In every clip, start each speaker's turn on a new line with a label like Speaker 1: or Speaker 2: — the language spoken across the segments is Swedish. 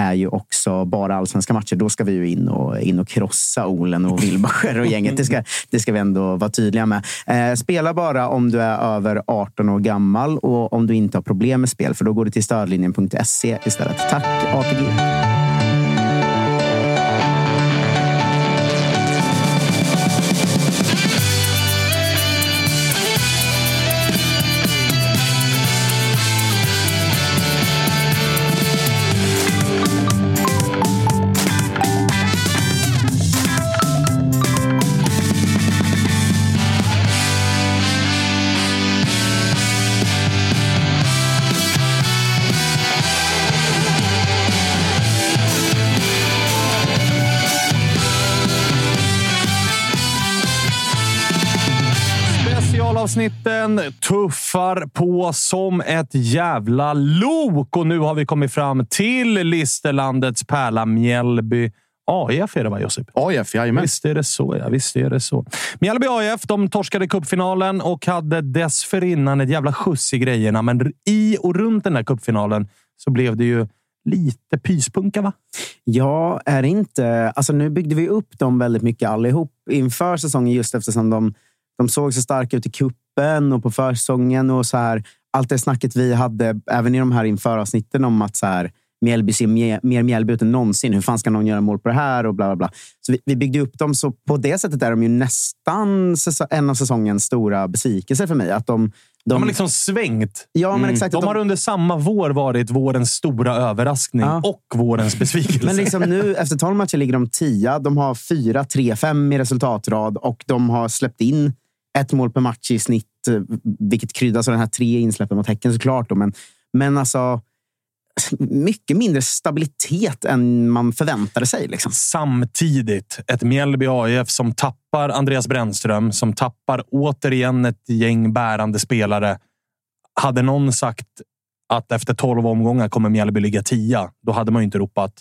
Speaker 1: är ju också bara allsvenska matcher. Då ska vi ju in och, in och krossa Olen och Wilbacher och gänget. Det ska, det ska vi ändå vara tydliga med. Eh, spela bara om du är över 18 år gammal och om du inte har problem med spel, för då går du till stödlinjen.se istället. Tack ATG!
Speaker 2: Tuffar på som ett jävla lok och nu har vi kommit fram till Listerlandets pärla Mjällby. AIF är det va, Josip?
Speaker 3: AIF, jajamän.
Speaker 2: Visst är det så, ja. Visst är det så. Mjällby AIF de torskade cupfinalen och hade dessförinnan ett jävla skjuts i grejerna. Men i och runt den här cupfinalen så blev det ju lite pyspunka, va?
Speaker 1: Ja, är det inte... Alltså nu byggde vi upp dem väldigt mycket allihop inför säsongen just eftersom de, de såg så starka ut i kuppen och på försäsongen. Och så här, allt det snacket vi hade, även i de här införavsnitten om att så här, Mjällby ser mer, mer Mjällby ut än någonsin. Hur fan ska någon göra mål på det här? Och bla, bla, bla. Så vi, vi byggde upp dem, så på det sättet är de ju nästan en av säsongens stora besvikelser för mig. Att de, de,
Speaker 2: De har liksom svängt.
Speaker 1: ja, men exakt, att
Speaker 2: De har under samma vår varit vårens stora överraskning
Speaker 1: Ja.
Speaker 2: och vårens besvikelse.
Speaker 1: Men liksom nu, efter 12 matcher ligger de 10. De har 4, 3, 5 i resultatrad och de har släppt in ett mål per match i snitt, eh, vilket kryddas av den här tre insläppen mot Häcken såklart. Då. Men, men alltså, mycket mindre stabilitet än man förväntade sig. Liksom.
Speaker 2: Samtidigt ett Mjällby AIF som tappar Andreas Brännström, som tappar återigen ett gäng bärande spelare. Hade någon sagt att efter 12 omgångar kommer Mjällby ligga 10, då hade man ju inte ropat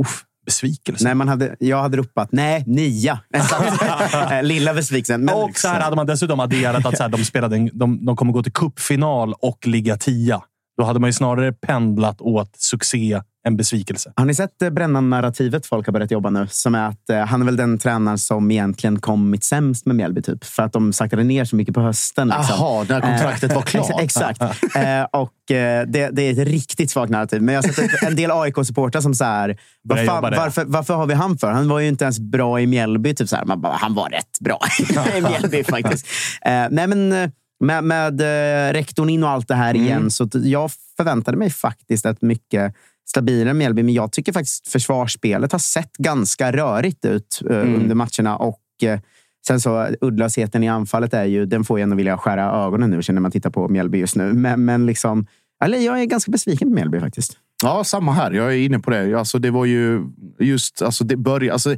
Speaker 2: uff, besvikelse.
Speaker 1: Nej, man hade, jag hade ropat nej, nia. Eh, Lilla besvikelsen. Men
Speaker 2: och så här hade man dessutom adderat att så här, de, spelade en, de, de kommer gå till cupfinal och ligga 10. Då hade man ju snarare pendlat åt succé än besvikelse.
Speaker 1: Har ni sett eh, Brännan-narrativet folk har börjat jobba nu? Som är att eh, han är väl den tränaren som egentligen kommit sämst med Mjällby. Typ, för att de saktade ner så mycket på hösten. Liksom.
Speaker 3: När kontraktet var klart.
Speaker 1: Ex- Exakt. eh, och eh, det, det är ett riktigt svagt narrativ. Men jag har sett en del AIK-supportrar som så här,
Speaker 2: det.
Speaker 1: varför, varför har vi han för? Han var ju inte ens bra i Mjällby. Typ så här. Man bara, han var rätt bra i Mjällby faktiskt. Eh, nej, men eh, med, med eh, rektorn in och allt det här igen. Så att jag förväntade mig faktiskt ett mycket stabilare Mjällby. Men jag tycker faktiskt försvarsspelet har sett ganska rörigt ut eh, under matcherna. Och eh, Sen så uddlösheten i anfallet är ju, den får jag ändå vilja skära ögonen nu när man tittar på Mjällby just nu. Men, men liksom, eller jag är ganska besviken på Mjällby faktiskt.
Speaker 3: Ja, samma här. Jag är inne på det. Alltså, det var ju just... Alltså, det började, alltså,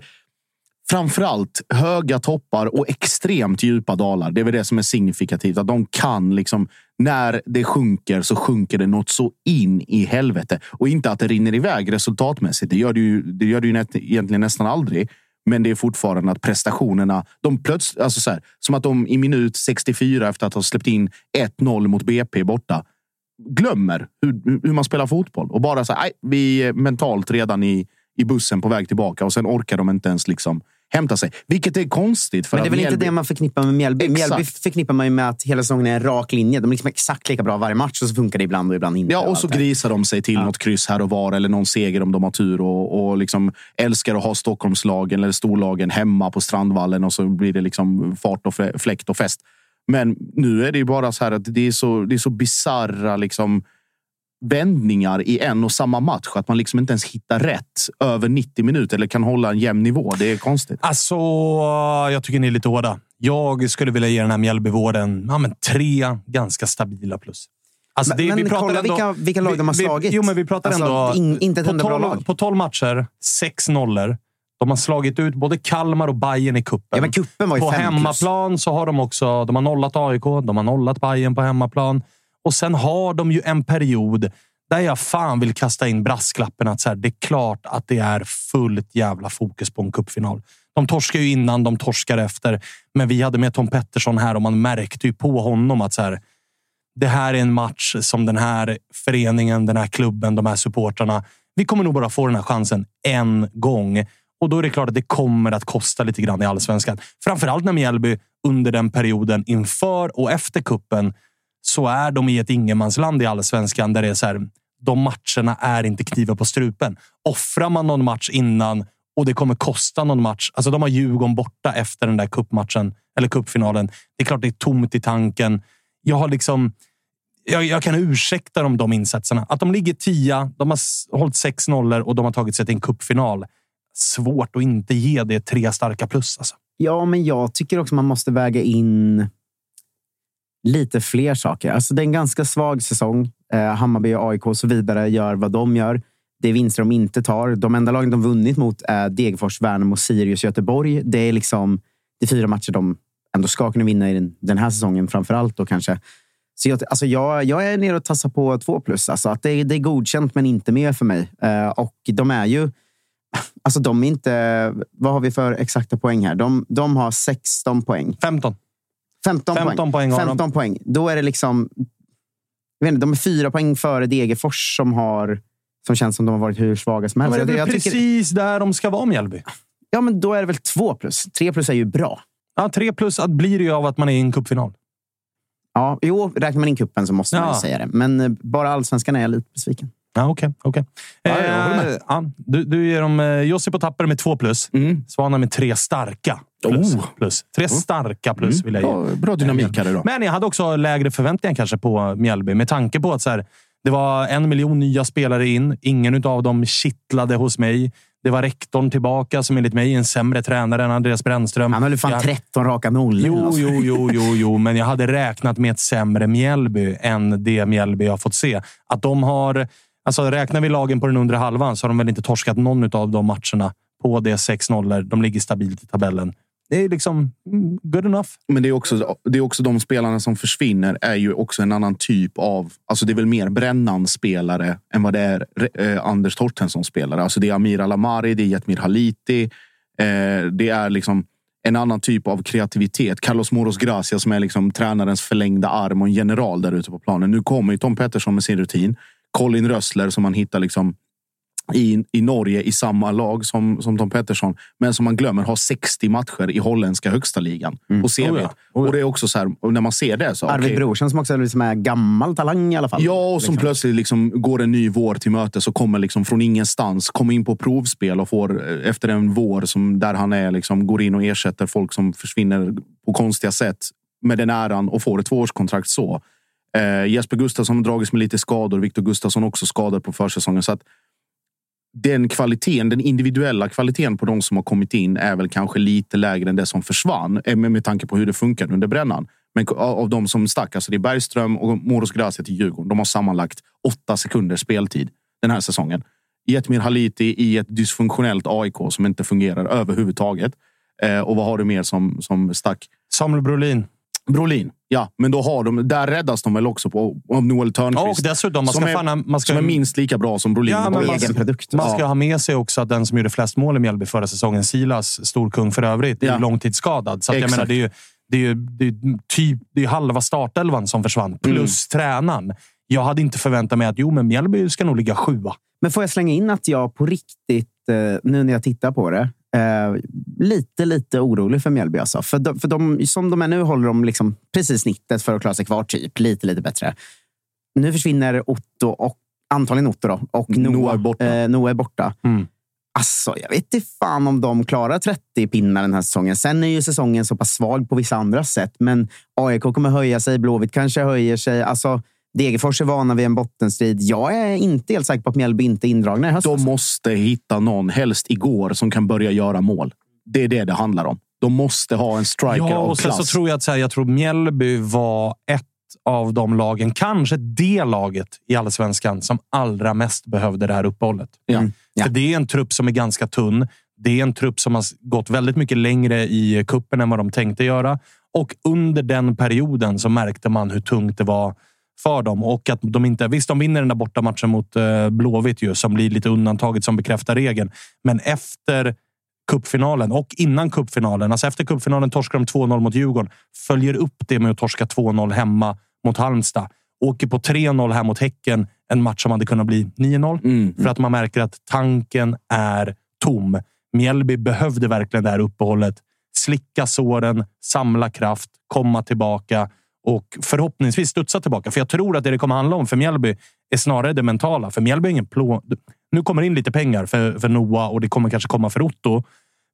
Speaker 3: framförallt höga toppar och extremt djupa dalar. Det är väl det som är signifikativt. Att de kan liksom... När det sjunker så sjunker det något så in i helvete. Och inte att det rinner iväg resultatmässigt. Det gör det ju, det gör det ju nät, egentligen nästan aldrig. Men det är fortfarande att prestationerna... De plötsligt, alltså så här, som att de i minut 64 efter att ha släppt in 1-0 mot BP borta glömmer hur, hur man spelar fotboll och bara så här, "Nej, vi är mentalt redan i, i bussen på väg tillbaka och sen orkar de inte ens liksom hämta sig. Vilket är konstigt. För
Speaker 1: Men det är väl inte
Speaker 3: Mjällby-
Speaker 1: det man förknippar med Mjällby?
Speaker 3: Exakt.
Speaker 1: Mjällby förknippar man ju med att hela säsongen är en rak linje. De är liksom exakt lika bra varje match och så funkar det ibland och ibland inte.
Speaker 3: Ja, och så grisar de sig till något kryss här och var eller någon seger om de har tur och, och liksom älskar att ha Stockholmslagen eller storlagen hemma på Strandvallen och så blir det liksom fart och flä- fläkt och fest. Men nu är det ju bara så här att det är så, det är så bizarra liksom vändningar i en och samma match att man liksom inte ens hittar rätt över 90 minuter eller kan hålla en jämn nivå. Det är konstigt.
Speaker 2: Alltså, jag tycker ni är lite hårda. Jag skulle vilja ge den här Mjällbyvården ja, men tre ganska stabila plus. Alltså,
Speaker 1: Men- men
Speaker 2: pratar
Speaker 1: kolla vilka- vilka lag de har
Speaker 2: vi,
Speaker 1: slagit.
Speaker 2: Jo, men vi pratar
Speaker 1: Alltså,
Speaker 2: ändå...
Speaker 1: in- inte ett
Speaker 2: på,
Speaker 1: enda bra
Speaker 2: 12,
Speaker 1: lag.
Speaker 2: på 12 matcher, sex nollor. De har slagit ut både Kalmar och Bayern i kuppen.
Speaker 1: Ja, men kuppen var ju
Speaker 2: På
Speaker 1: fem plus.
Speaker 2: hemmaplan så har de också de har nollat AIK, de har nollat Bayern på hemmaplan. Och sen har de ju en period där jag fan vill kasta in brasklappen att så här, det är klart att det är fullt jävla fokus på en cupfinal. De torskar ju innan, de torskar efter. Men vi hade med Tom Pettersson här och man märkte ju på honom att så här, det här är en match som den här föreningen, den här klubben, de här supportrarna. Vi kommer nog bara få den här chansen en gång. Och då är det klart att det kommer att kosta lite grann i allsvenskan. Framförallt när Mjällby under den perioden inför och efter kuppen så är de i ett ingenmansland i allsvenskan där det är så här. De matcherna är inte knivar på strupen. Offrar man någon match innan och det kommer kosta någon match. Alltså de har Djurgården borta efter den där kuppmatchen eller kuppfinalen. Det är klart det är tomt i tanken. Jag har liksom jag, jag kan ursäkta dem de insatserna. Att de ligger tia, de har hållit sex nollor och de har tagit sig till en cupfinal. Svårt att inte ge det tre starka plus. Alltså.
Speaker 1: Ja, men jag tycker också man måste väga in lite fler saker. Alltså, det är en ganska svag säsong. Eh, Hammarby, AIK och så vidare gör vad de gör. Det är vinster de inte tar. De enda lagen de vunnit mot är Degerfors, Värnamo, Sirius, Göteborg. Det är liksom det är fyra matcher de ändå ska kunna vinna i den, den här säsongen framför allt. Då, kanske. Så jag, alltså jag, jag är nere och tassar på två plus. Alltså att det, är- det är godkänt, men inte mer för mig. Eh, och de är ju... Alltså de är inte... Vad har vi för exakta poäng här? De, de har 16 poäng.
Speaker 2: 15.
Speaker 1: 15,
Speaker 2: 15 poäng de.
Speaker 1: 15 poäng. Då är det liksom... Jag vet inte, de är fyra poäng före Degerfors som har... Som känns som de har varit hur svaga som helst.
Speaker 2: Men det är
Speaker 1: Jag- jag tycker-
Speaker 2: precis där de ska vara, Mjällby.
Speaker 1: Ja, men då är det väl två plus. Tre plus är ju bra.
Speaker 2: Ja, tre plus att blir det ju av att man är i en cupfinal.
Speaker 1: Ja, jo, räknar man in kuppen så måste man
Speaker 2: Ja.
Speaker 1: ju säga det. Men eh, bara allsvenskan är jag lite besviken.
Speaker 2: Ja, okej.
Speaker 3: Ja, jag håller med.
Speaker 2: Eh, ja, du, du ger dem eh, Jussi på tapper med två plus.
Speaker 3: Mm.
Speaker 2: Svanar med tre starka plus.
Speaker 3: Oh.
Speaker 2: plus. Tre starka plus vill jag ge.
Speaker 3: Bra, bra dynamik här idag.
Speaker 2: Men jag hade också lägre förväntningar kanske på Mjällby med tanke på att så här, det var en miljon nya spelare in. Ingen av dem kittlade hos mig. Det var rektorn tillbaka som enligt mig är en sämre tränare än Andreas Brännström.
Speaker 1: Han höll ju fan
Speaker 2: Jag-
Speaker 1: 13 raka nollor.
Speaker 2: Jo,
Speaker 1: alltså.
Speaker 2: jo, jo, jo, jo, men jag hade räknat med ett sämre Mjällby än det Mjällby jag har fått se. Att de har, alltså räknar vi lagen på den undre halvan så har de väl inte torskat någon av de matcherna på det 6-0. De ligger stabilt i tabellen. Det är liksom mm, good enough.
Speaker 3: Men det är, också, det är också de spelarna som försvinner är ju också en annan typ av... Alltså det är väl mer Brännan-spelare än vad det är eh, Anders Tortensson spelare. Alltså det är Amir Alamari, det är Jetmir Haliti. Eh, det är liksom en annan typ av kreativitet. Carlos Moros Gracia som är liksom tränarens förlängda arm och en general där ute på planen. Nu kommer ju Tom Pettersson med sin rutin. Colin Rössler som man hittar liksom i, i Norge i samma lag som, som Tom Pettersson, men som man glömmer har 60 matcher i holländska högsta ligan på CV.
Speaker 2: Oh ja, oh ja.
Speaker 3: Och det är också så här, när man ser det så...
Speaker 1: Arvid
Speaker 3: okej.
Speaker 1: Brorsen som också liksom är gammal talang i alla fall.
Speaker 3: Ja, och som
Speaker 1: Liksom.
Speaker 3: plötsligt liksom går en ny vår till mötes och kommer liksom från ingenstans. Kommer in på provspel och får eh, efter en vår som där han är liksom går in och ersätter folk som försvinner på konstiga sätt med den äran och får ett tvåårskontrakt så. Eh, Jesper Gustafsson har dragits med lite skador. Viktor Gustafsson också skadad på försäsongen. Så att den kvaliteten, den individuella kvaliteten på de som har kommit in är väl kanske lite lägre än det som försvann eh, med, med tanke på hur det funkade under brännan. Men av av de som stack, alltså det är Bergström och Moros Gracia till Djurgården. De har sammanlagt åtta sekunders speltid den här säsongen. Jetmir Haliti i ett dysfunktionellt AIK som inte fungerar överhuvudtaget. Eh, och vad har du mer som, som stack?
Speaker 2: Samuel Brolin.
Speaker 3: Brolin. Ja, men då har de, där räddas de väl också på, av Noel Törnqvist.
Speaker 2: Och dessutom, man
Speaker 3: som,
Speaker 2: ska
Speaker 3: är,
Speaker 2: fan- man ska-
Speaker 3: som är minst lika bra som Brolin.
Speaker 2: Ja, man-
Speaker 1: egen produkt.
Speaker 2: Man ska
Speaker 3: Ja.
Speaker 2: ha med sig också att den som gjorde flest mål i Mjällby förra säsongen, Silas, storkung för övrigt, är
Speaker 3: Ja.
Speaker 2: långtidsskadad. Så att jag menar, det är ju, det är ju, det är typ, det är halva startelvan som försvann, plus tränaren. Jag hade inte förväntat mig att jo, men Mjällby ska nog ligga sjua.
Speaker 1: Men får jag slänga in att jag på riktigt, eh, nu när jag tittar på det, Eh, lite, lite orolig för Mjällby. Alltså. För, de, för de, som de är nu håller de liksom precis snittet för att klara sig kvar. Typ. Lite, lite bättre. Nu försvinner Otto och antagligen Otto då, och Noah,
Speaker 3: Noah är borta.
Speaker 1: Eh, Noah är borta.
Speaker 2: Mm.
Speaker 1: Alltså, jag vet inte fan om de klarar 30 pinnar den här säsongen. Sen är ju säsongen så pass svag på vissa andra sätt. Men AIK kommer höja sig, Blåvitt kanske höjer sig. Alltså, Degerfors är vana vid en bottenstrid. Jag är inte helt säker på att Mjällby inte är indragna i höst.
Speaker 3: De måste hitta någon, helst igår, som kan börja göra mål. Det är det det handlar om. De måste ha en striker
Speaker 2: Ja,
Speaker 3: av
Speaker 2: och sen
Speaker 3: klass.
Speaker 2: så tror jag att så här, jag tror Mjällby var ett av de lagen, kanske det laget i allsvenskan som allra mest behövde det här uppehållet.
Speaker 3: Ja.
Speaker 1: Ja.
Speaker 2: För det är en trupp som är ganska tunn. Det är en trupp som har gått väldigt mycket längre i kuppen än vad de tänkte göra. Och under den perioden så märkte man hur tungt det var för dem och att de inte... Visst, de vinner den där bortamatchen mot eh, Blåvitt ju, som blir lite undantaget som bekräftar regeln. Men efter cupfinalen och innan cupfinalen, alltså efter cupfinalen torskar de 2-0 mot Djurgården, följer upp det med att torska 2-0 hemma mot Halmstad. Åker på 3-0 här mot Häcken, en match som hade kunnat bli 9-0.
Speaker 3: Mm.
Speaker 2: För att man märker att tanken är tom. Mjällby behövde verkligen det här uppehållet. Slicka såren, samla kraft, komma tillbaka och förhoppningsvis studsa tillbaka. För jag tror att det det kommer handla om för Mjällby är snarare det mentala. För Mjällby är ingen plå... Nu kommer det in lite pengar för, för Noah och det kommer kanske komma för Otto.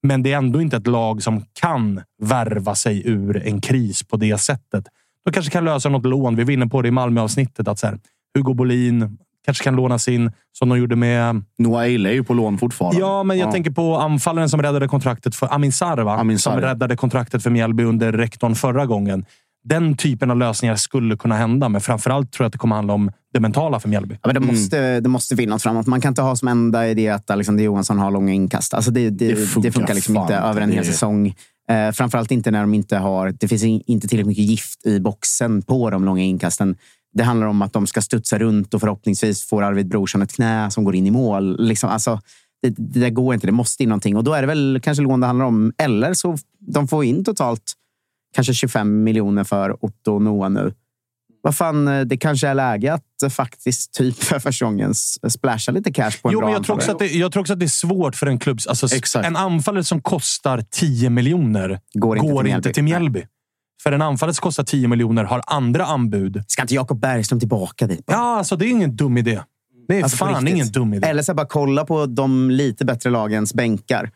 Speaker 2: Men det är ändå inte ett lag som kan värva sig ur en kris på det sättet. De kanske kan lösa något lån. Vi var inne på det i Malmö-avsnittet. Att så här, Hugo Bolin kanske kan lånas in som de gjorde med...
Speaker 3: Noah Eile är ju på lån fortfarande.
Speaker 2: Ja, men jag tänker på anfallaren som räddade kontraktet för Amin Sarr, va?
Speaker 3: Amin Sarr,
Speaker 2: som
Speaker 3: ja.
Speaker 2: räddade kontraktet för Mjällby under rektorn förra gången. Den typen av lösningar skulle kunna hända, men framförallt tror jag att det kommer handla om det mentala för Mjällby.
Speaker 1: Ja, men det, måste, det måste finnas framåt. Man kan inte ha som enda idé att Alexander Johansson har långa inkast. Alltså det, det,
Speaker 3: Det
Speaker 1: det,
Speaker 3: funkar
Speaker 1: funkar, liksom inte över en hel säsong. Eh, framförallt inte när de inte har... Det finns in- inte tillräckligt mycket gift i boxen på de långa inkasten. Det handlar om att de ska studsa runt och förhoppningsvis får Arvid Brorsson ett knä som går in i mål. Liksom, alltså, det, det där går inte. Det måste in någonting. Och då är det väl kanske lån det handlar om. Eller så de får in totalt kanske 25 miljoner för Otto och Noah nu. Vad fan, eh, det kanske är läge att eh, faktiskt typ för första gången s- splasha lite cash på en
Speaker 2: Jo,
Speaker 1: bra
Speaker 2: men jag tror, också att det, jag tror också att det är svårt för en klubb... Alltså,
Speaker 3: Exakt.
Speaker 2: En anfallare som kostar 10 miljoner
Speaker 1: Går inte
Speaker 2: går
Speaker 1: till
Speaker 2: inte
Speaker 1: Mjällby.
Speaker 2: till Mjällby. För en anfallare som kostar 10 miljoner har andra anbud.
Speaker 1: Ska inte Jakob Bergström tillbaka dit?
Speaker 2: Ja, alltså det är ingen dum idé. Det är
Speaker 1: Alltså,
Speaker 2: fan ingen dum idé.
Speaker 1: Eller så bara kolla på de lite bättre lagens bänkar.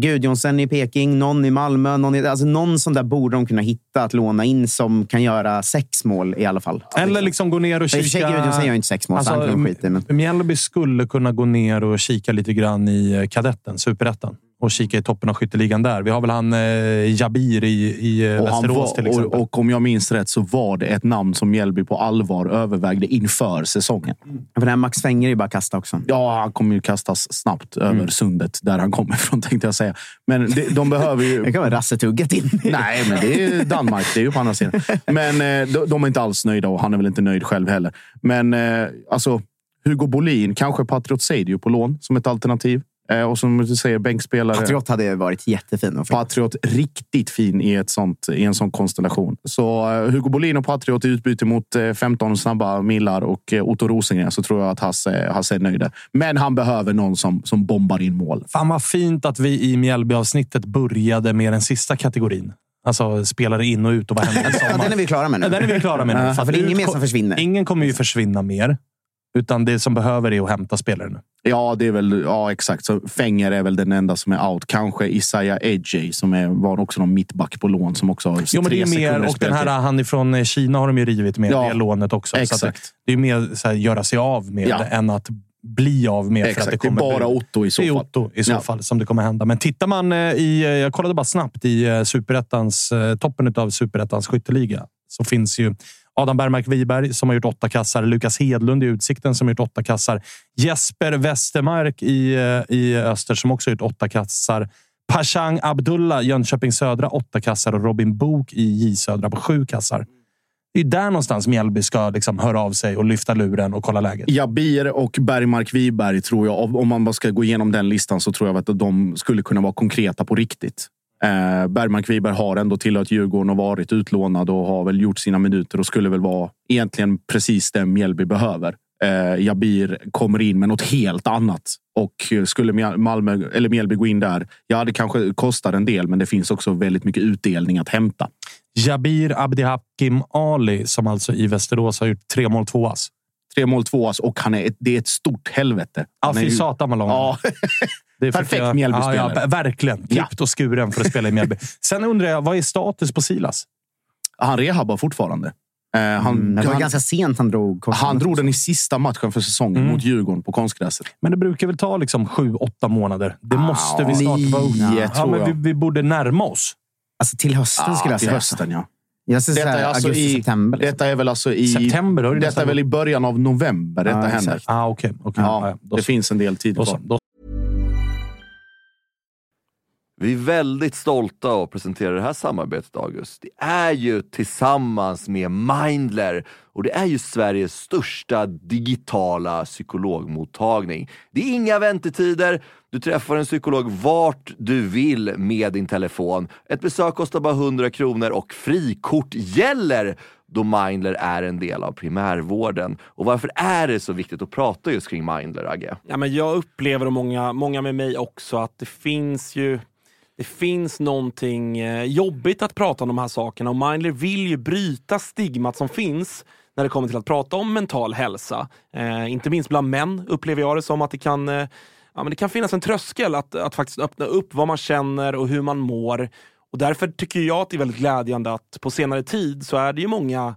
Speaker 1: Gudjonsen i Peking, någon i Malmö. Någon, i, alltså någon sån där borde de kunna hitta att låna in som kan göra sex mål i alla fall.
Speaker 2: Eller liksom gå ner och
Speaker 1: I och för sig,
Speaker 2: kika...
Speaker 1: Gudjonsen gör inte sex mål, så han kan skita i. Men...
Speaker 2: Mjällby skulle kunna gå ner och kika lite grann i eh, kadetten, superettan. Och kika i toppen av skytteligan där. Vi har väl han eh, Jabir i, i eh,
Speaker 3: Och,
Speaker 2: Västerås till
Speaker 3: var,
Speaker 2: exempel.
Speaker 3: och, och om jag minns rätt så var det ett namn som Mjällby på allvar övervägde inför säsongen.
Speaker 1: För den här Max Fenger är ju bara kasta också.
Speaker 3: Ja, han kommer ju kastas snabbt över sundet där han kommer ifrån tänkte jag säga. Men det, de behöver
Speaker 1: Det
Speaker 3: ju...
Speaker 1: kan vara rassetugget in.
Speaker 3: Nej, men det är Danmark. Det är ju på andra sidan. Men eh, de, de är inte alls nöjda och han är väl inte nöjd själv heller. Men eh, alltså, Hugo Bolin, kanske Patriot Seidio på lån som ett alternativ. Eh, och som du säger, bänkspelare.
Speaker 1: Patriot hade varit jättefin.
Speaker 3: Patriot riktigt fin i, ett sånt, i en sån konstellation. Så eh, Hugo Bolin och Patriot i utbyte mot eh, 15 snabba millar och eh, Otto Rosengren så tror jag att Hasse, Hasse är nöjd. Men han behöver någon som, som bombar in mål.
Speaker 2: Fan vad fint att vi i Mjällby-avsnittet började med den sista kategorin. Alltså spelare in och ut och vad händer i
Speaker 1: Ja,
Speaker 2: sommar.
Speaker 1: den är vi klara med nu.
Speaker 2: Ja, den är vi klara med nu.
Speaker 1: Ja, för det är ingen mer som försvinner.
Speaker 2: Ingen kommer ju försvinna mer. Utan det som behöver är att hämta spelare nu.
Speaker 3: Ja, det är väl ja, exakt. Så Fenger är väl den enda som är out. Kanske Isaiah Ejay som är, var också någon mittback på lån som också har
Speaker 2: Jo, men det är mer, och den här, han ifrån eh, Kina har de ju rivit med
Speaker 3: Ja,
Speaker 2: det lånet också. Så att
Speaker 3: exakt.
Speaker 2: det, är mer så här, göra sig av med
Speaker 3: Ja.
Speaker 2: än att bli av med. För att
Speaker 3: Exakt,
Speaker 2: det,
Speaker 3: det är
Speaker 2: kommer
Speaker 3: bara Otto i så fall.
Speaker 2: Otto i så
Speaker 3: Ja.
Speaker 2: fall som det kommer hända. Men tittar man eh, i... eh, Jag kollade bara snabbt i superettans, toppen av superettans skytteliga. Så finns ju Adam Bergmark Wiberg som har gjort åtta kassar. Lukas Hedlund i Utsikten som har gjort åtta kassar. Jesper Westermark i, eh, i Öster som också har gjort åtta kassar. Pashang Abdullah, Jönköping Södra, åtta kassar och Robin Bok i J Södra på sju kassar. Det är där någonstans Mjällby ska liksom höra av sig och lyfta luren och kolla läget.
Speaker 3: Jabir och Bergmark Wiberg tror jag, om man bara ska gå igenom den listan, så tror jag att de skulle kunna vara konkreta på riktigt. Eh, Bergman Kviberg har ändå tillhört Djurgården och varit utlånad och har väl gjort sina minuter och skulle väl vara egentligen precis det Mjällby behöver. eh, Jabir kommer in med något helt annat. Och skulle Malmö eller Mjällby gå in där, ja, det kanske kostar en del, men det finns också väldigt mycket utdelning att hämta.
Speaker 2: Jabir Abdihakim Ali, som alltså i Västerås har gjort tre mål, två ass.
Speaker 3: Tre mål, två ass och han är ett, det är ett stort helvete.
Speaker 2: Ja, fy satan vad lång
Speaker 3: ja. Perfekt Mjällbyspelare.
Speaker 2: Ja, ja, verkligen. Klippt och skuren för att spela i Mjällby. Sen undrar jag, vad är status på Silas?
Speaker 3: Han rehabbar fortfarande.
Speaker 1: Eh, han, mm, det var han, ganska sent han drog
Speaker 3: Han drog den i sista matchen för säsongen mm. mot Djurgården på konstgräset.
Speaker 2: Men det brukar väl ta liksom sju, åtta månader? Det ah, måste vi snart vara uppe ja, men vi, vi, borde närma oss.
Speaker 1: Alltså till hösten skulle jag säga.
Speaker 3: Till hösten, ja.
Speaker 1: Jag ska detta, är alltså augusti,
Speaker 3: i,
Speaker 1: september.
Speaker 3: Liksom. detta är väl alltså i...
Speaker 2: September? Då
Speaker 3: är det detta är väl i början av november detta
Speaker 2: ah,
Speaker 3: händer.
Speaker 2: Ah, okay, okay.
Speaker 3: Ja, ja, det finns en del tid kvar.
Speaker 4: Vi är väldigt stolta att presentera det här samarbetet, August. Det är ju tillsammans med Mindler och det är ju Sveriges största digitala psykologmottagning. Det är inga väntetider. Du träffar en psykolog vart du vill med din telefon. Ett besök kostar bara 100 kronor och frikort gäller då Mindler är en del av primärvården. Och varför är det så viktigt att prata just kring Mindler, Agge?
Speaker 5: Ja, men jag upplever, och många, många med mig också, att det finns ju det finns någonting eh, jobbigt att prata om de här sakerna och Mindler vill ju bryta stigmat som finns när det kommer till att prata om mental hälsa. Eh, inte minst bland män upplever jag det som att det kan, eh, ja, men det kan finnas en tröskel att, att faktiskt öppna upp vad man känner och hur man mår. Och därför tycker jag att det är väldigt glädjande att på senare tid så är det ju många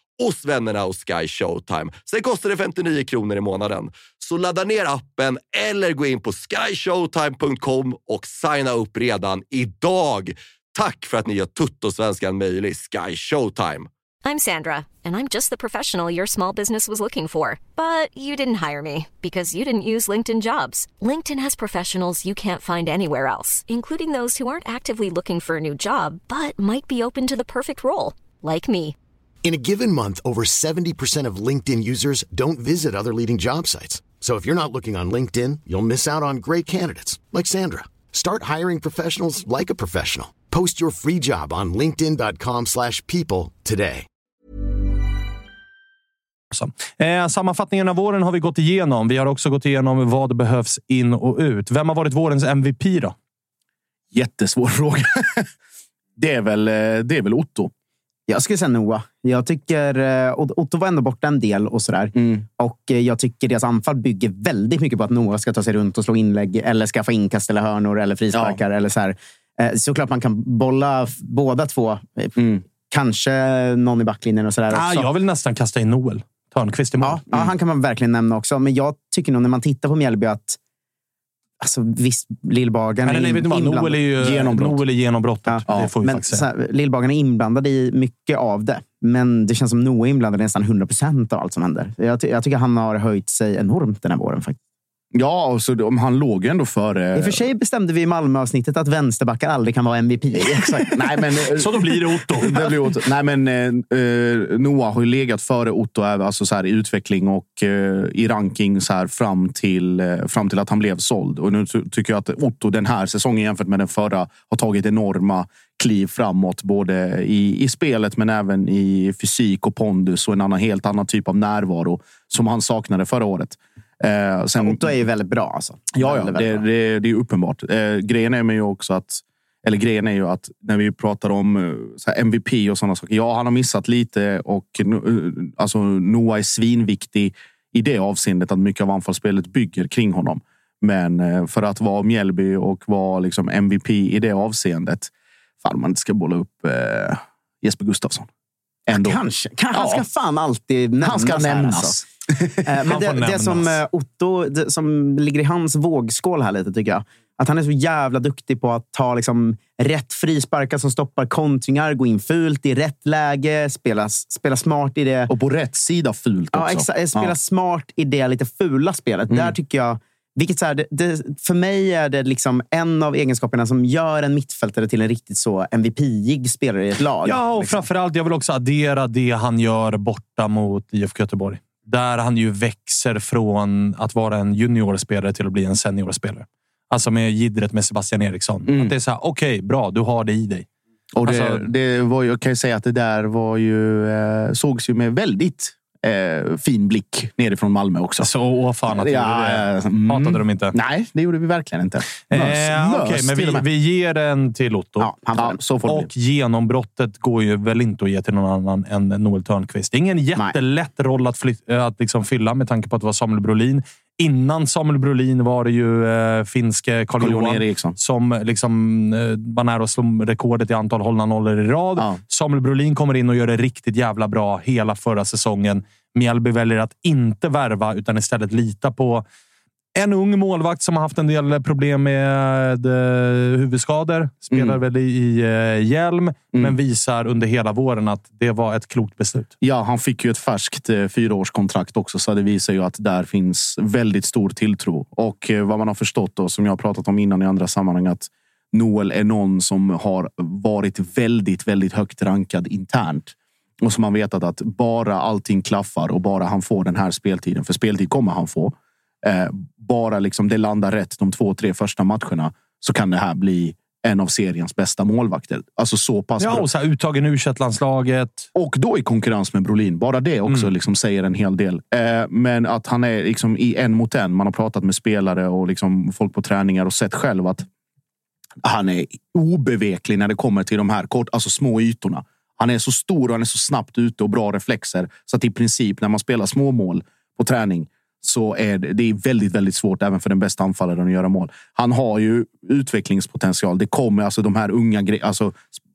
Speaker 4: hos vännerna hos Sky Showtime. Sen kostar det 59 kronor i månaden. Så ladda ner appen eller gå in på skyshowtime.com och signa upp redan idag. Tack för att ni gör Tuttosvenskan möjlig, Sky Showtime.
Speaker 6: I'm Sandra and I'm just the professional your small business was looking for. But you didn't hire me because you didn't use LinkedIn jobs. LinkedIn has professionals you can't find anywhere else, including those who aren't actively looking for a new job but might be open to the perfect role, like me.
Speaker 7: In a given month, over 70% of LinkedIn users don't visit other leading job sites. So if you're not looking on LinkedIn, you'll miss out on great candidates like Sandra. Start hiring professionals like a professional. Post your free job on linkedin.com/people today.
Speaker 2: Eh, sammanfattningen av våren har vi gått igenom. Vi har också gått igenom vad behövs in och ut. Vem har varit vårens MVP då?
Speaker 3: Jättesvår fråga. det, är väl, eh, det är väl Otto.
Speaker 1: Jag skulle säga Noah. Jag tycker eh, Otto var ändå borta en del och sådär. Mm. Och eh, jag tycker deras anfall bygger väldigt mycket på att Noah ska ta sig runt och slå inlägg eller skaffa inkast eller hörnor eller frisparkar. Ja. Eller så här. Eh, såklart man kan bolla båda två. Mm. Kanske någon i backlinjen och sådär
Speaker 2: ah. Jag vill nästan kasta in Noel Törnqvist i mål.
Speaker 1: Ja, ja, han kan man verkligen nämna också. Men jag tycker nog när man tittar på Mjällby att Alltså visst, Lillbagen
Speaker 2: Eller nej, vad?
Speaker 1: inblandad.
Speaker 2: Noel är ju
Speaker 3: Genombrott.
Speaker 2: Noel är genombrottet.
Speaker 1: Ja,
Speaker 2: vi
Speaker 1: men här, Lillbagen är inblandad i mycket av det. Men det känns som Noah är inblandad i nästan 100 procent av allt som händer. Jag, jag tycker han har höjt sig enormt den här våren. Faktiskt.
Speaker 3: Ja, och så, han låg ju ändå före...
Speaker 1: I och för sig bestämde vi i Malmö-avsnittet att vänsterbackar aldrig kan vara MVP.
Speaker 3: Exakt. Nej, men, eh,
Speaker 2: Så då blir det Otto.
Speaker 3: Det blir Otto. Nej, men eh, eh, Noah har ju legat före Otto även, alltså så här, i utveckling och eh, i ranking så här, fram, till, eh, fram till att han blev såld. Och nu ty- tycker jag att Otto den här säsongen jämfört med den förra har tagit enorma kliv framåt. Både i, i spelet men även i fysik och pondus och en annan, helt annan typ av närvaro som han saknade förra året. Eh, sen,
Speaker 1: Otto är ju väldigt bra. Alltså.
Speaker 3: Ja, ja det, det, det är uppenbart. Eh, grejen är ju också att eller grejen är ju att när vi pratar om eh, MVP och sådana saker. Ja, han har missat lite och eh, alltså, Noah är svinviktig i det avseendet att mycket av anfallsspelet bygger kring honom. Men eh, för att vara Mjällby och vara liksom MVP i det avseendet. Fan, man inte ska bolla upp eh, Jesper Gustafsson. Ändå.
Speaker 1: Kanske. Kan, Han
Speaker 3: Ja.
Speaker 1: ska fan alltid nämnas.
Speaker 3: Han ska nämnas.
Speaker 1: Eh, Men det, det som eh, Otto, det, som ligger i hans vågskål här lite, tycker jag. Att han är så jävla duktig på att ta liksom, rätt frisparkar som stoppar kontringar, gå in fult i rätt läge, spela, spela smart i det.
Speaker 3: Och på rätt sida fult
Speaker 1: Ja,
Speaker 3: också.
Speaker 1: exakt. Spela
Speaker 3: Ja.
Speaker 1: smart i det lite fula spelet.
Speaker 3: Mm.
Speaker 1: Där tycker jag... Vilket så här, det, det, för mig är det liksom en av egenskaperna som gör en mittfältare till en riktigt så MVP-ig spelare i ett lag.
Speaker 2: Ja, och
Speaker 1: liksom.
Speaker 2: framförallt, jag vill också addera det han gör borta mot IFK Göteborg. Där han ju växer från att vara en juniorspelare till att bli en seniorspelare. Alltså med gidret med Sebastian Eriksson.
Speaker 3: Mm.
Speaker 2: Att det är så här, okej, bra, du har det i dig.
Speaker 3: Och det,
Speaker 2: Alltså-
Speaker 3: det var ju, jag kan ju säga att det där var ju, eh, sågs ju med väldigt eh, fin blick nerifrån Malmö också.
Speaker 2: Så åh fan att
Speaker 3: Ja,
Speaker 2: det.
Speaker 3: eh, mm.
Speaker 2: Hatade de inte?
Speaker 3: Nej, det gjorde vi verkligen inte. Mös,
Speaker 2: Eh,
Speaker 3: mös
Speaker 2: Okej, men vi, vi ger den till Otto.
Speaker 1: Ja,
Speaker 3: Ja, så får
Speaker 2: Och
Speaker 3: bli.
Speaker 2: genombrottet går ju väl inte att ge till någon annan än Noel Törnqvist. Det är ingen jättelätt roll att, fly- att liksom fylla med tanke på att det var Samuel Brolin. Innan Samuel Brolin var det ju eh, finske
Speaker 3: Carl-Johan
Speaker 2: Carl-Johan
Speaker 3: Eriksson.
Speaker 2: som liksom, eh, var nära att slå rekordet i antal hållna nollor i rad.
Speaker 3: Ja.
Speaker 2: Samuel Brolin kommer in och gör det riktigt jävla bra hela förra säsongen. Mjällby väljer att inte värva utan istället lita på en ung målvakt som har haft en del problem med eh, huvudskador. Spelar
Speaker 3: Mm.
Speaker 2: väl i, i eh, hjälm, men visar under hela våren att det var ett klokt beslut.
Speaker 3: Ja, han fick ju ett färskt eh, fyraårskontrakt också, så det visar ju att där finns väldigt stor tilltro. Och eh, vad man har förstått och som jag har pratat om innan i andra sammanhang att Noel är någon som har varit väldigt, väldigt högt rankad internt. Och som man vetat att bara allting klaffar och bara han får den här speltiden, för speltid kommer han få. Bara liksom det landar rätt de två, tre första matcherna så kan det här bli en av seriens bästa målvakter. Alltså så pass
Speaker 2: Ja,
Speaker 3: bra.
Speaker 2: och så här, uttagen u landslaget
Speaker 3: Och då i konkurrens med Brolin. Bara det också
Speaker 2: Mm.
Speaker 3: liksom säger en hel del. Eh, men att han är liksom i en mot en. Man har pratat med spelare och liksom folk på träningar och sett själv att han är obeveklig när det kommer till de här kort, alltså små ytorna. Han är så stor och han är så snabbt ute och bra reflexer. Så att i princip när man spelar små mål på träning så är det, det är väldigt, väldigt svårt även för den bästa anfallaren att göra mål. Han har ju utvecklingspotential. Det kommer alltså de här unga, alltså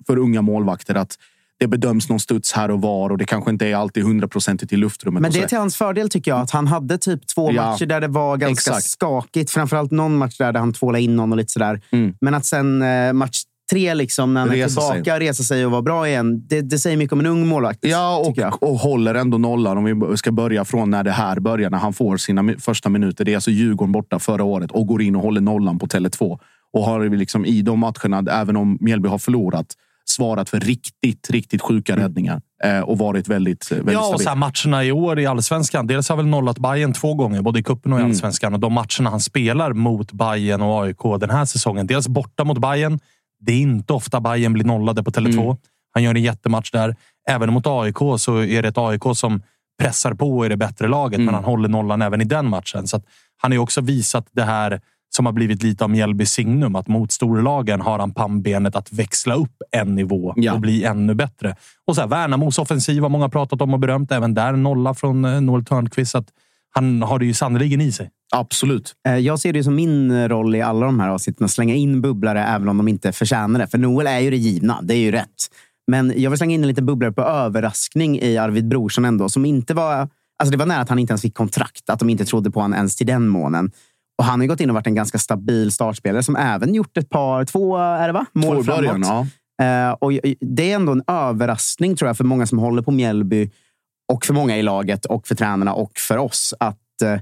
Speaker 3: för unga målvakter att det bedöms någon studs här och var och det kanske inte är alltid hundraprocentigt i luftrummet.
Speaker 1: Men det är till hans fördel tycker jag. Att han hade typ två
Speaker 3: Ja,
Speaker 1: matcher där det var ganska
Speaker 3: exakt.
Speaker 1: skakigt. Framförallt någon match där han tvålade in någon och lite sådär.
Speaker 3: Mm.
Speaker 1: Men att sen eh, match tre, liksom, när han är
Speaker 3: Resa sig.
Speaker 1: tillbaka, resa sig och vara bra igen. Det, det säger mycket om en ung målvakt.
Speaker 3: Ja, och, och håller ändå nollan. Om vi ska börja från när det här börjar, när han får sina första minuter. Det är alltså Djurgården borta förra året och går in och håller nollan på Tele2. Och har vi liksom i de matcherna, även om Mjällby har förlorat, svarat för riktigt, riktigt sjuka räddningar. Eh, och varit väldigt, väldigt
Speaker 2: Ja, och så här, matcherna i år i allsvenskan. Dels har väl nollat Bayern två gånger, både i cupen och i
Speaker 3: Mm.
Speaker 2: allsvenskan. Och de matcherna han spelar mot Bayern och AIK den här säsongen. Dels borta mot Bayern. Det är inte ofta Bayern blir nollade på Tele2.
Speaker 3: Mm.
Speaker 2: Han gör en jättematch där. Även mot AIK så är det ett AIK som pressar på och är det bättre laget,
Speaker 3: Mm.
Speaker 2: men han håller nollan även i den matchen. Så han har ju också visat det här som har blivit lite av Mjällbys signum. Att mot storlagen har han pannbenet att växla upp en nivå
Speaker 3: Ja.
Speaker 2: och bli ännu bättre. Och så här, Värnamos offensiv har många pratat om och berömt. Även där nolla från eh, Noel Törnqvist. Han har det ju sannerligen i sig.
Speaker 3: Absolut.
Speaker 1: Eh, Jag ser det som min roll i alla de här avsnitten att slänga in bubblare även om de inte förtjänar det. För Noel är ju det givna. Det är ju rätt. Men jag vill slänga in en liten bubblare på överraskning i Arvid Brorsson ändå. Som inte var Alltså det var nära att han inte ens fick kontrakt, att de inte trodde på honom ens till den månen. Och han har gått in och varit en ganska stabil startspelare som även gjort ett par, två är det va? mål
Speaker 3: Två början,
Speaker 1: framåt.
Speaker 3: ja.
Speaker 1: Eh, och det är ändå en överraskning tror jag för många som håller på Mjällby och för många i laget och för tränarna och för oss att eh,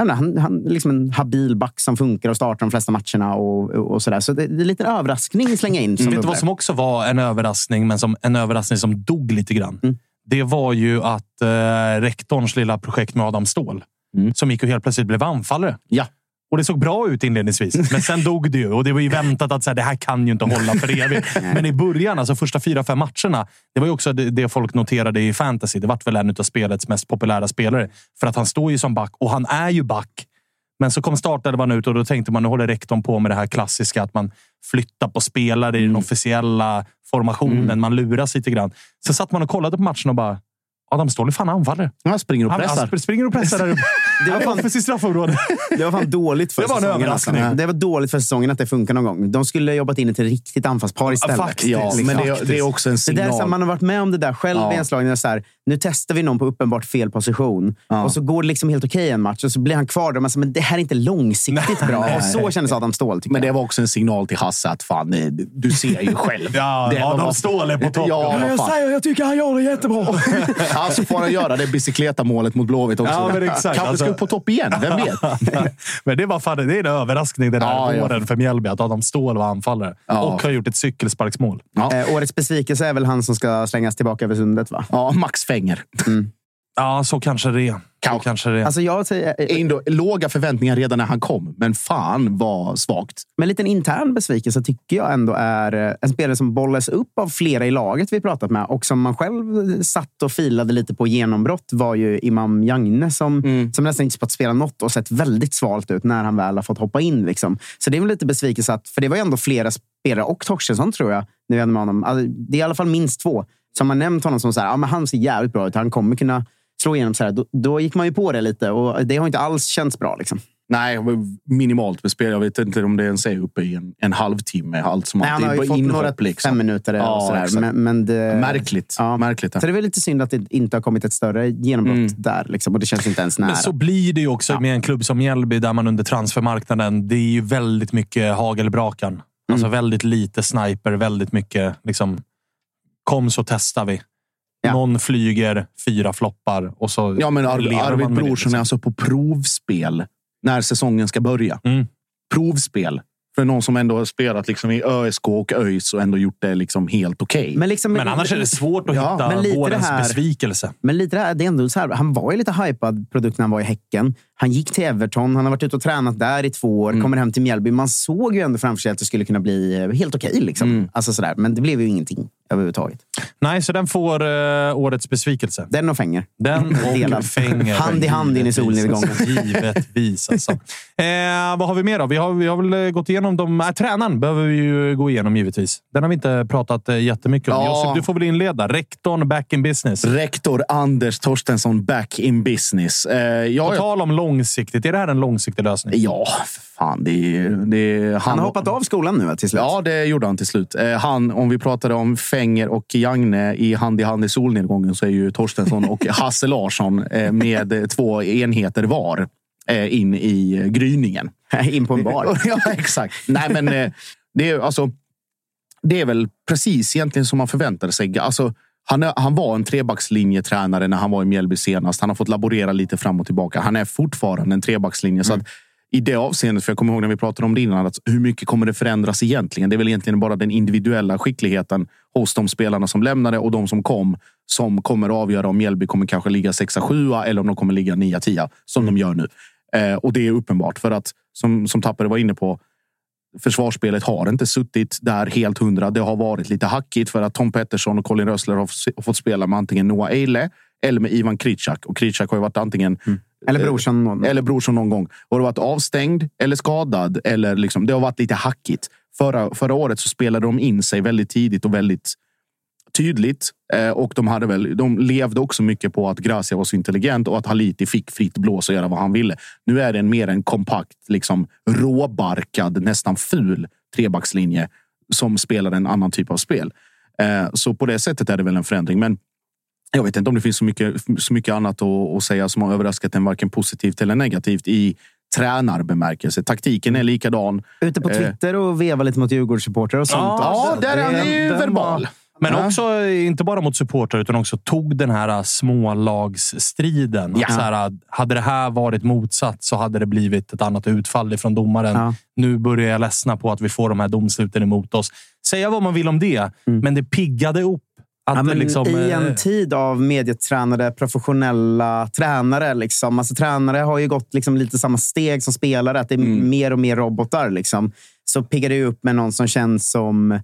Speaker 1: inte, han, han är liksom en habil back som funkar och startar de flesta matcherna och, och sådär. Så det, det är lite en överraskning att slänga in. Som
Speaker 2: Vet du vad som också var en överraskning, men som en överraskning som dog lite grann?
Speaker 1: Mm.
Speaker 2: Det var ju att eh, rektorns lilla projekt med Adam Ståhl,
Speaker 3: Mm.
Speaker 2: som gick och helt plötsligt blev anfallare.
Speaker 3: Ja.
Speaker 2: Och det såg bra ut inledningsvis, men sen dog det ju. Och det var ju väntat att så här, det här kan ju inte hålla för evigt. men i början, alltså första fyra, fem matcherna, det var ju också det, det folk noterade i fantasy. Det vart väl en av spelets mest populära spelare. För att han står ju som back och han är ju back. Men så kom startelvan ut och då tänkte man, nu håller rektorn på med det här klassiska att man flyttar på spelare i den officiella formationen. Man luras lite grann. Så satt man och kollade på matchen och bara, Adam Ståhl är fan anfallare.
Speaker 3: Han springer och
Speaker 2: Han,
Speaker 3: pressar.
Speaker 2: han springer och pressar där.
Speaker 1: Det var fan-
Speaker 2: offensivt straffområde.
Speaker 1: Det var fan dåligt för
Speaker 2: Det var en
Speaker 1: säsongen. Alltså. Det var dåligt för säsongen att det funkar någon gång. De skulle ha jobbat in ett riktigt anfallspar istället.
Speaker 2: faktiskt.
Speaker 3: Ja, men det, det är också en
Speaker 1: Det där, här,
Speaker 3: signal.
Speaker 1: man har varit med om det där själv
Speaker 3: Ja.
Speaker 1: i en slagning. Så här, nu testar vi någon på uppenbart fel position
Speaker 3: Ja.
Speaker 1: och så går det liksom helt okej en match och så blir han kvar där. Man säger, men det här är inte långsiktigt bra. Och så kändes Adam Ståhl.
Speaker 3: Men det
Speaker 1: jag.
Speaker 3: var också en signal till Hasse att fan, eh, du ser ju själv.
Speaker 2: Ja,
Speaker 3: Det var-
Speaker 2: Adam Ståhl är på topp.
Speaker 3: Ja, vad fan.
Speaker 1: jag tycker han gör det jättebra.
Speaker 3: Ja, så får han göra det bicicleta-målet mot Blåvitt också.
Speaker 2: Ja, men exakt.
Speaker 3: Kanske Upp på topp igen, vem vet?
Speaker 2: Men det, var fan, det är en överraskning den här
Speaker 3: Ja, ja.
Speaker 2: våren för Mjällby att Adam Ståhl var anfallare.
Speaker 3: Ja.
Speaker 2: Och har gjort ett cykelsparksmål.
Speaker 3: Ja.
Speaker 1: Eh, årets besvikelse är väl han som ska slängas tillbaka över sundet, va?
Speaker 3: Ja, Max Fenger.
Speaker 2: Ja, så kanske det är. Så
Speaker 3: Kanske.
Speaker 2: kanske det är.
Speaker 1: Alltså jag säger, eh,
Speaker 3: Ändå, låga förväntningar redan när han kom, men fan vad svagt.
Speaker 1: med en liten intern besvikelse tycker jag ändå är eh, en spelare som bollas upp av flera i laget vi pratat med och som man själv satt och filade lite på genombrott var ju Imam Jagne som, som nästan inte fått spela något och sett väldigt svalt ut när han väl har fått hoppa in. Liksom. Så det är väl lite besvikelse, att, för det var ju ändå flera spelare och Torstensson tror jag, när vi hade med honom. Alltså, det är i alla fall minst två som har nämnt honom som så här, ja, men han ser jävligt bra ut, han kommer kunna slå igenom. Så här. Då, då gick man ju på det lite och det har inte alls känts bra. Liksom.
Speaker 3: Nej, minimalt med spel. Jag vet inte om det ens är uppe i en, en halvtimme. Allt som
Speaker 1: Nej,
Speaker 3: allt.
Speaker 1: han har ju
Speaker 3: bara
Speaker 1: fått
Speaker 3: inhopp,
Speaker 1: några
Speaker 3: liksom.
Speaker 1: fem minuter
Speaker 3: Ja,
Speaker 1: och sådär. Men, men det,
Speaker 3: Märkligt.
Speaker 1: Ja.
Speaker 3: Märkligt.
Speaker 1: Så det är väl lite synd att det inte har kommit ett större genombrott
Speaker 3: Mm.
Speaker 1: där. Liksom, och det känns inte ens nära.
Speaker 2: Men så blir det ju också med en klubb som Mjällby där man under transfermarknaden, det är ju väldigt mycket hagelbrakan. Alltså
Speaker 1: Mm.
Speaker 2: väldigt lite sniper, väldigt mycket liksom, kom så testar vi.
Speaker 1: Ja.
Speaker 2: Någon flyger, fyra floppar och så
Speaker 3: Ja, men Ar-
Speaker 2: lever man
Speaker 3: Arvid
Speaker 2: det,
Speaker 3: Brorsson
Speaker 2: liksom.
Speaker 3: är alltså på provspel när säsongen ska börja.
Speaker 2: Mm.
Speaker 3: Provspel. För någon som ändå har spelat liksom i ÖSK och ÖIS och ändå gjort det liksom helt okej.
Speaker 1: Men, liksom,
Speaker 2: Men annars är det svårt att
Speaker 3: Ja,
Speaker 2: hitta
Speaker 1: men lite det
Speaker 2: vårens
Speaker 1: här-
Speaker 2: besvikelse.
Speaker 1: Men lite det här, det är ändå så här, han var ju lite hypad produkt när han var i Häcken. Han gick till Everton, han har varit ute och tränat där i två år, kommer hem till Mjällby. Man såg ju ändå framför sig att det skulle kunna bli eh, helt okej. liksom. alltså sådär. Men det blev ju ingenting överhuvudtaget.
Speaker 2: Nej, så den får eh, årets besvikelse.
Speaker 1: Den och Fenger.
Speaker 2: Den och Fenger.
Speaker 1: Hand i hand in i solnedgången.
Speaker 2: Givetvis. Alltså. Eh, vad har vi mer då? Vi har, vi har väl eh, gått igenom de... Äh, tränaren behöver vi ju gå igenom givetvis. Den har vi inte pratat eh, jättemycket om.
Speaker 3: Ja.
Speaker 2: Josef, du får väl inleda. Rektorn back in business.
Speaker 3: Rektor Anders Torstensson back in business. Eh, ja,
Speaker 2: På tal om långsiktigt. Är det här en långsiktig lösning?
Speaker 3: ja, fan. Det är, det är,
Speaker 1: Han har hoppat av skolan nu till slut.
Speaker 3: Ja, det gjorde han till slut. Eh, Han, om vi pratade om Fenger och Jagne i hand i hand i solnedgången så är ju Torstensson och Hasse Larsson eh, med två enheter var eh, in i gryningen.
Speaker 1: In på en bar.
Speaker 3: ja, exakt. Nej, men det är alltså. Det är väl precis egentligen som man förväntade sig. Alltså, han, är, han var en trebackslinjetränare när han var i Mjällby senast. Han har fått laborera lite fram och tillbaka. Han är fortfarande en trebackslinje. Så att i det avseendet, för jag kommer ihåg när vi pratade om det innan, att hur mycket kommer det förändras egentligen? Det är väl egentligen bara den individuella skickligheten hos de spelarna som lämnade och de som kom som kommer att avgöra om Mjällby kommer kanske ligga 6-7 eller om de kommer ligga 9-10 som de gör nu. Eh, och det är uppenbart för att som, som Tappare var inne på, försvarsspelet har inte suttit där helt hundra. Det har varit lite hackigt för att Tom Pettersson och Colin Rössler har har fått spela med antingen Noah Eile eller med Ivan Kritschak. Och Kritschak har ju varit antingen
Speaker 1: Eller brorsan. någon.
Speaker 3: eller Brorsson någon gång. Och det har varit avstängd eller skadad. Eller liksom, det har varit lite hackigt. Förra, förra året så spelade de in sig väldigt tidigt och väldigt tydligt. Eh, och de, hade väl, de levde också mycket på att Gracia var så intelligent och att Haliti fick fritt blås och göra vad han ville. Nu är det en mer en kompakt, liksom, råbarkad, nästan ful trebackslinje som spelar en annan typ av spel. Eh, så på det sättet är det väl en förändring. Men jag vet inte om det finns så mycket, så mycket annat att, att säga som har överraskat en varken positivt eller negativt i tränarbemärkelse. Taktiken är likadan.
Speaker 1: Ute på
Speaker 3: Eh.
Speaker 1: Twitter och veva lite mot Djurgårdssupportrar och sånt.
Speaker 3: Ja,
Speaker 1: också.
Speaker 3: där är han
Speaker 1: Det-
Speaker 3: ju verbal.
Speaker 2: Men
Speaker 3: Ja.
Speaker 2: också, inte bara mot supportrar, utan också tog den här äh, smålagsstriden.
Speaker 3: Ja.
Speaker 2: Att Så här, hade det här varit motsatt så hade det blivit ett annat utfall ifrån domaren.
Speaker 1: Ja.
Speaker 2: Nu börjar jag ledsna på att vi får de här domsluten emot oss. Säga vad man vill om det, men det piggade upp.
Speaker 1: Ja, men
Speaker 2: liksom,
Speaker 1: I
Speaker 2: eh,
Speaker 1: en tid av medietränade, professionella tränare. Liksom. Alltså, tränare har ju gått liksom, lite samma steg som spelare. Att det är
Speaker 2: Mm.
Speaker 1: mer och mer robotar. Liksom. Så piggar det upp med någon som känns som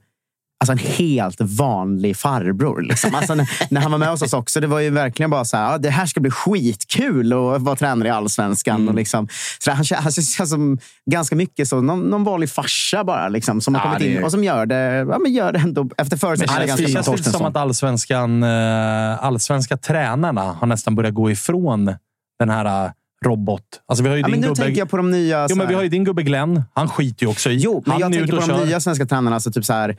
Speaker 1: alltså, en helt vanlig farbror. Liksom. Alltså, när, han var med hos oss också, det var ju verkligen bara så här, ja, det här ska bli skitkul att vara tränare i allsvenskan.
Speaker 2: Mm.
Speaker 1: Och liksom, så han, han känns som ganska mycket så, någon, någon vanlig farsa bara. Liksom, som har
Speaker 3: Ja,
Speaker 1: kommit
Speaker 3: det är-
Speaker 1: in och som gör det, ja, men gör det ändå efter förutsättningarna
Speaker 2: det
Speaker 1: ganska bra.
Speaker 2: känns lite som att allsvenskan, eh, allsvenska tränarna har nästan börjat gå ifrån den här eh, robot. Alltså vi har ju
Speaker 1: Ja,
Speaker 2: din
Speaker 1: men nu
Speaker 2: gubbe...
Speaker 1: tänker jag på de nya...
Speaker 2: Jo, men vi har ju din gubbe Glenn. Han skiter ju också i.
Speaker 1: Jo, men
Speaker 2: han
Speaker 1: jag tänker på de
Speaker 2: kör.
Speaker 1: nya svenska tränarna. Alltså typ så här,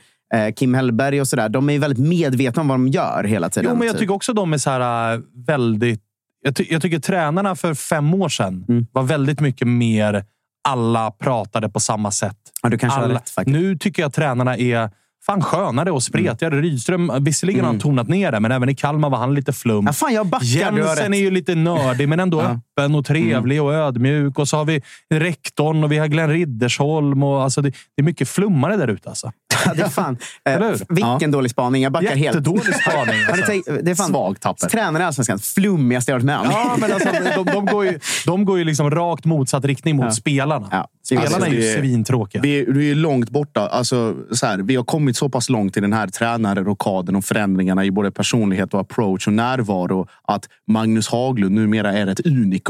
Speaker 1: Kim Hellberg och sådär. De är väldigt medvetna om vad de gör hela tiden.
Speaker 2: Jo, men jag
Speaker 1: typ.
Speaker 2: tycker också de är så här äh, väldigt... Jag, ty jag tycker tränarna för fem år sedan
Speaker 1: Mm.
Speaker 2: var väldigt mycket mer alla pratade på samma sätt.
Speaker 1: ja, du kanske
Speaker 2: Alla,
Speaker 1: rätt faktiskt.
Speaker 2: nu tycker jag att tränarna är fan skönare och spretigare. Rydström, visserligen har han tonat ner det, men även i Kalmar var han lite flum.
Speaker 1: Mm. Ja, fan, jag backar.
Speaker 2: Jensen är ju lite nördig, men ändå öppen och trevlig och ödmjuk. Och så har vi rektorn och vi har Glenn Riddersholm. Och, alltså, det, det är mycket flummare där ute. Alltså.
Speaker 1: Ja, det är fan. Eh,
Speaker 2: Eller hur?
Speaker 1: vilken dålig spaning. Jag backar helt.
Speaker 2: Jättedålig spaning.
Speaker 1: Har ni
Speaker 2: Alltså.
Speaker 1: det är fan
Speaker 3: Svag tapper.
Speaker 1: tränare i Allsvenskan. Flummigaste jag varit med om.
Speaker 2: Ja, men alltså, de, de, går ju, de går ju liksom rakt motsatt riktning mot
Speaker 1: Ja.
Speaker 2: spelarna.
Speaker 1: Ja.
Speaker 2: Spelarna
Speaker 3: Alltså,
Speaker 2: är ju
Speaker 3: det-
Speaker 2: svintråkiga.
Speaker 3: Vi, är- vi är långt borta. Alltså, så här, vi har kommit så pass långt i den här tränarrokaden och förändringarna i både personlighet och approach och närvaro att Magnus Haglund numera är ett unikum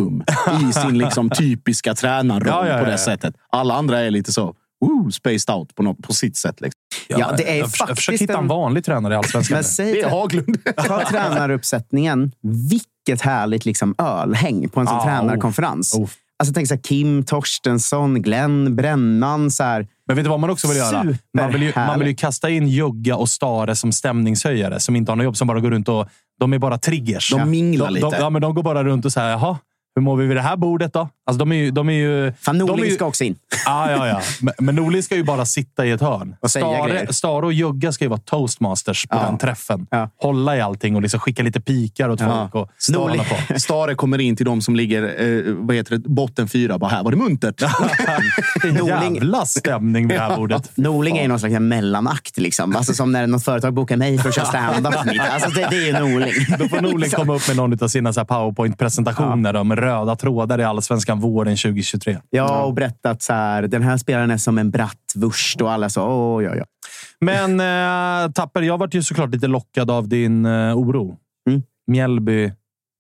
Speaker 3: i sin liksom, typiska tränarroll
Speaker 2: Ja, ja, ja,
Speaker 3: på det sättet. Alla andra är lite så woo, spaced out på, något, på sitt sätt. Liksom.
Speaker 1: Ja, det är
Speaker 2: jag, förs- jag
Speaker 1: faktiskt
Speaker 2: försöker hitta en
Speaker 1: en-
Speaker 2: vanlig tränare i Allsvenskan.
Speaker 1: Men
Speaker 2: nu.
Speaker 1: säg
Speaker 3: Det är. Haglund.
Speaker 1: Ta tränaruppsättningen. Vilket härligt liksom ölhäng på en sån
Speaker 2: Ja,
Speaker 1: tränarkonferens.
Speaker 2: oh.
Speaker 1: Alltså, tänk så här, Kim Torstensson, Glenn Brännan. Så här.
Speaker 2: Men vet du vad man också vill göra? Man vill, ju, man vill ju kasta in Jugga och Stare som stämningshöjare som inte har något jobb, som bara går runt och... De är bara triggers.
Speaker 3: De minglar
Speaker 2: de,
Speaker 3: lite.
Speaker 2: De, ja, men de går bara runt och säger jaha, hur mår vi vid det här bordet då? Alltså, de är ju... De är ju
Speaker 1: Fan, Norling
Speaker 2: ju,
Speaker 1: ska också in.
Speaker 2: Ja, ja, ja. Men, men Norling ska ju bara sitta i ett hörn.
Speaker 1: Och
Speaker 2: Stare. Stare och Jugga ska ju vara toastmasters på
Speaker 1: Ja.
Speaker 2: den träffen.
Speaker 1: Ja.
Speaker 2: Hålla i allting och liksom skicka lite pikar åt folk. Och hålla på.
Speaker 3: Stare kommer in till de som ligger eh, vad heter det, botten fyra. Bara, här var det muntert.
Speaker 1: Norling,
Speaker 2: Jävla stämning vid det här bordet.
Speaker 1: Norling är ju någon slags mellanakt. Liksom. Alltså, som när något företag bokar mig för att köra stand-up. alltså, det, det är ju Norling.
Speaker 2: Då får Norling komma upp med någon av sina powerpoint-presentationer med röda trådar i Allsvenskan våren 2023.
Speaker 1: Ja, och berättat så här, den här spelaren är som en bratwurst och alla så, oj, oj, oj.
Speaker 2: Men eh, Tapper, jag varit ju såklart lite lockad av din eh, oro.
Speaker 1: Mm.
Speaker 2: Mjällby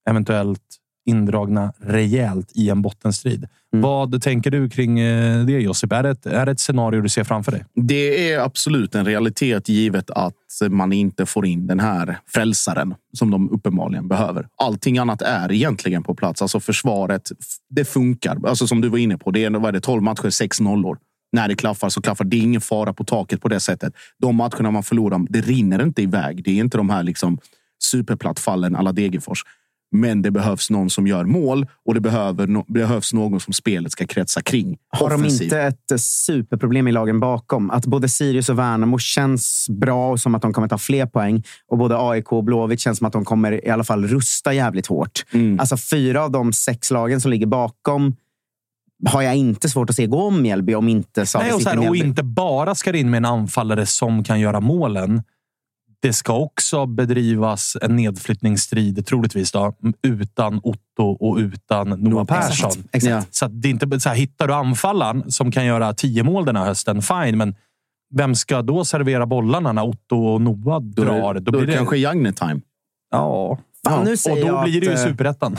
Speaker 2: eventuellt indragna rejält i en bottenstrid.
Speaker 1: Mm.
Speaker 2: Vad tänker du kring eh, det, Josip? Är det, ett, är det ett scenario du ser framför dig?
Speaker 3: Det är absolut en realitet givet att man inte får in den här frälsaren som de uppenbarligen behöver. Allting annat är egentligen på plats. Alltså försvaret, det funkar. Alltså som du var inne på, det är, vad är det, 12 matcher, 6 nollor. När det klaffar så klaffar. Det är ingen fara på taket på det sättet. De matcherna man förlorar, det rinner inte iväg. Det är inte de här liksom superplattfallen alla Degerfors. Men det behövs någon som gör mål och det behöver, no- behövs någon som spelet ska kretsa kring.
Speaker 1: Har de inte ett eh, superproblem i lagen bakom? Att både Sirius och Värnamo känns bra och som att de kommer ta fler poäng. Och både AIK och Blåvitt känns som att de kommer i alla fall rusta jävligt hårt.
Speaker 3: Mm.
Speaker 1: Alltså fyra av de sex lagen som ligger bakom har jag inte svårt att se gå om Mjällby om inte Saga
Speaker 2: Nej, och, så här, och inte bara ska det in med en anfallare som kan göra målen. Det ska också bedrivas en nedflyttningsstrid, troligtvis, då, utan Otto och utan Noah Persson.
Speaker 1: Exakt. exakt.
Speaker 3: Ja.
Speaker 2: Så att det är inte, så här, hittar du anfallaren som kan göra tio mål den här hösten, fine. Men vem ska då servera bollarna när Otto och Noah
Speaker 3: Då,
Speaker 2: drar?
Speaker 3: är- då är det kanske Jagne-time.
Speaker 2: Ja.
Speaker 1: Fan, nu
Speaker 2: och då
Speaker 1: jag
Speaker 2: blir det ju
Speaker 1: eh,
Speaker 2: superettan.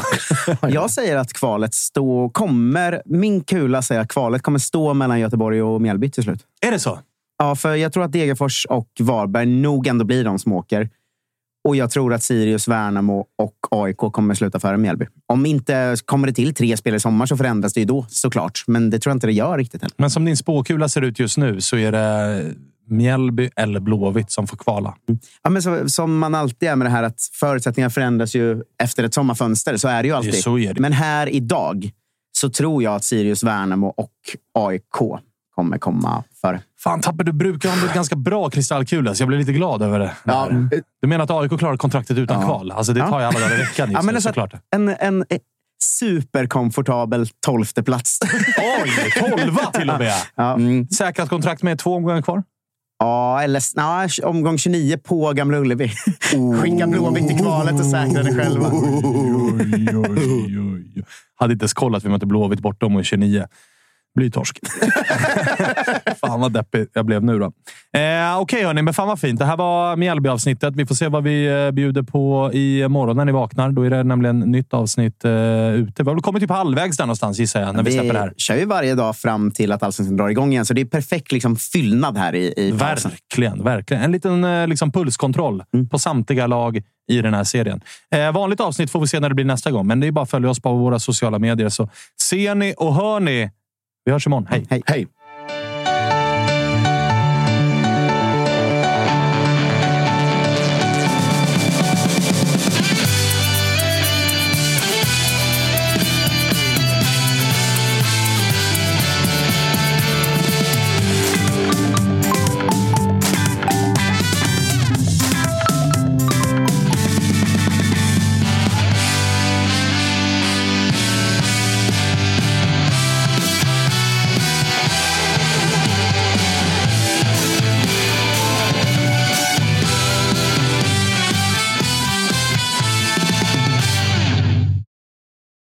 Speaker 1: Jag säger att kvalet stå, kommer... Min kula säger att kvalet kommer stå mellan Göteborg och Mjällby till slut.
Speaker 2: är det så?
Speaker 1: Ja, för jag tror att Degerfors och Varberg nog ändå blir de som åker. Och jag tror att Sirius, Värnamo och AIK kommer sluta före Mjällby. Om inte kommer det till tre spel i sommar så förändras det ju då såklart. Men det tror jag inte det gör riktigt heller.
Speaker 2: Men som din spåkula ser ut just nu så är det Mjällby eller Blåvitt som får kvala.
Speaker 1: Ja, men så, som man alltid är med det här att förutsättningar förändras ju efter ett sommarfönster. Så är det ju alltid.
Speaker 2: så är det.
Speaker 1: Men här idag så tror jag att Sirius, Värnamo och AIK kommer komma före.
Speaker 2: Fan Tapper, du brukar ha en ganska bra kristallkula, så jag blir lite glad över det.
Speaker 1: Ja,
Speaker 2: Du menar att AIK klarar kontraktet utan
Speaker 1: Ja.
Speaker 2: kval? Alltså det tar jag alla dagar i veckan.
Speaker 1: Ja,
Speaker 2: Ja,
Speaker 1: men
Speaker 2: men
Speaker 1: alltså,
Speaker 2: såklart.
Speaker 1: en, en eh, superkomfortabel tolfte plats.
Speaker 2: Oj, tolva till och med!
Speaker 1: ja.
Speaker 2: Säkrat kontrakt med två omgångar kvar.
Speaker 1: ja, eller nej, omgång 29 på Gamla Ullevi. Skicka Blåvitt i kvalet och säkra det själva.
Speaker 2: Oj, oj, oj. Hade inte ens kollat. Vi mötte Blåvitt borta om 29. Blir torsk. fan vad deppig jag blev nu då. Eh, Okej hörni, men fan vad fint. Det här var Mjällby-avsnittet. Vi får se vad vi eh, bjuder på i morgon när ni vaknar. Då är det nämligen nytt avsnitt eh, ute. Vi har väl kommit typ halvvägs där någonstans gissar jag, när vi släpper det här.
Speaker 1: kör ju varje dag fram till att Allsvenskan drar igång igen. Så det är perfekt liksom, fyllnad här i, i pausen.
Speaker 2: Verkligen, verkligen. En liten eh, liksom, pulskontroll
Speaker 1: Mm.
Speaker 2: på samtliga lag i den här serien. Eh, vanligt avsnitt får vi se när det blir nästa gång, men det är bara att följa oss på våra sociala medier så ser ni och hör ni. Vi hörs imorgon. Hej!
Speaker 1: Hej.
Speaker 3: Hej!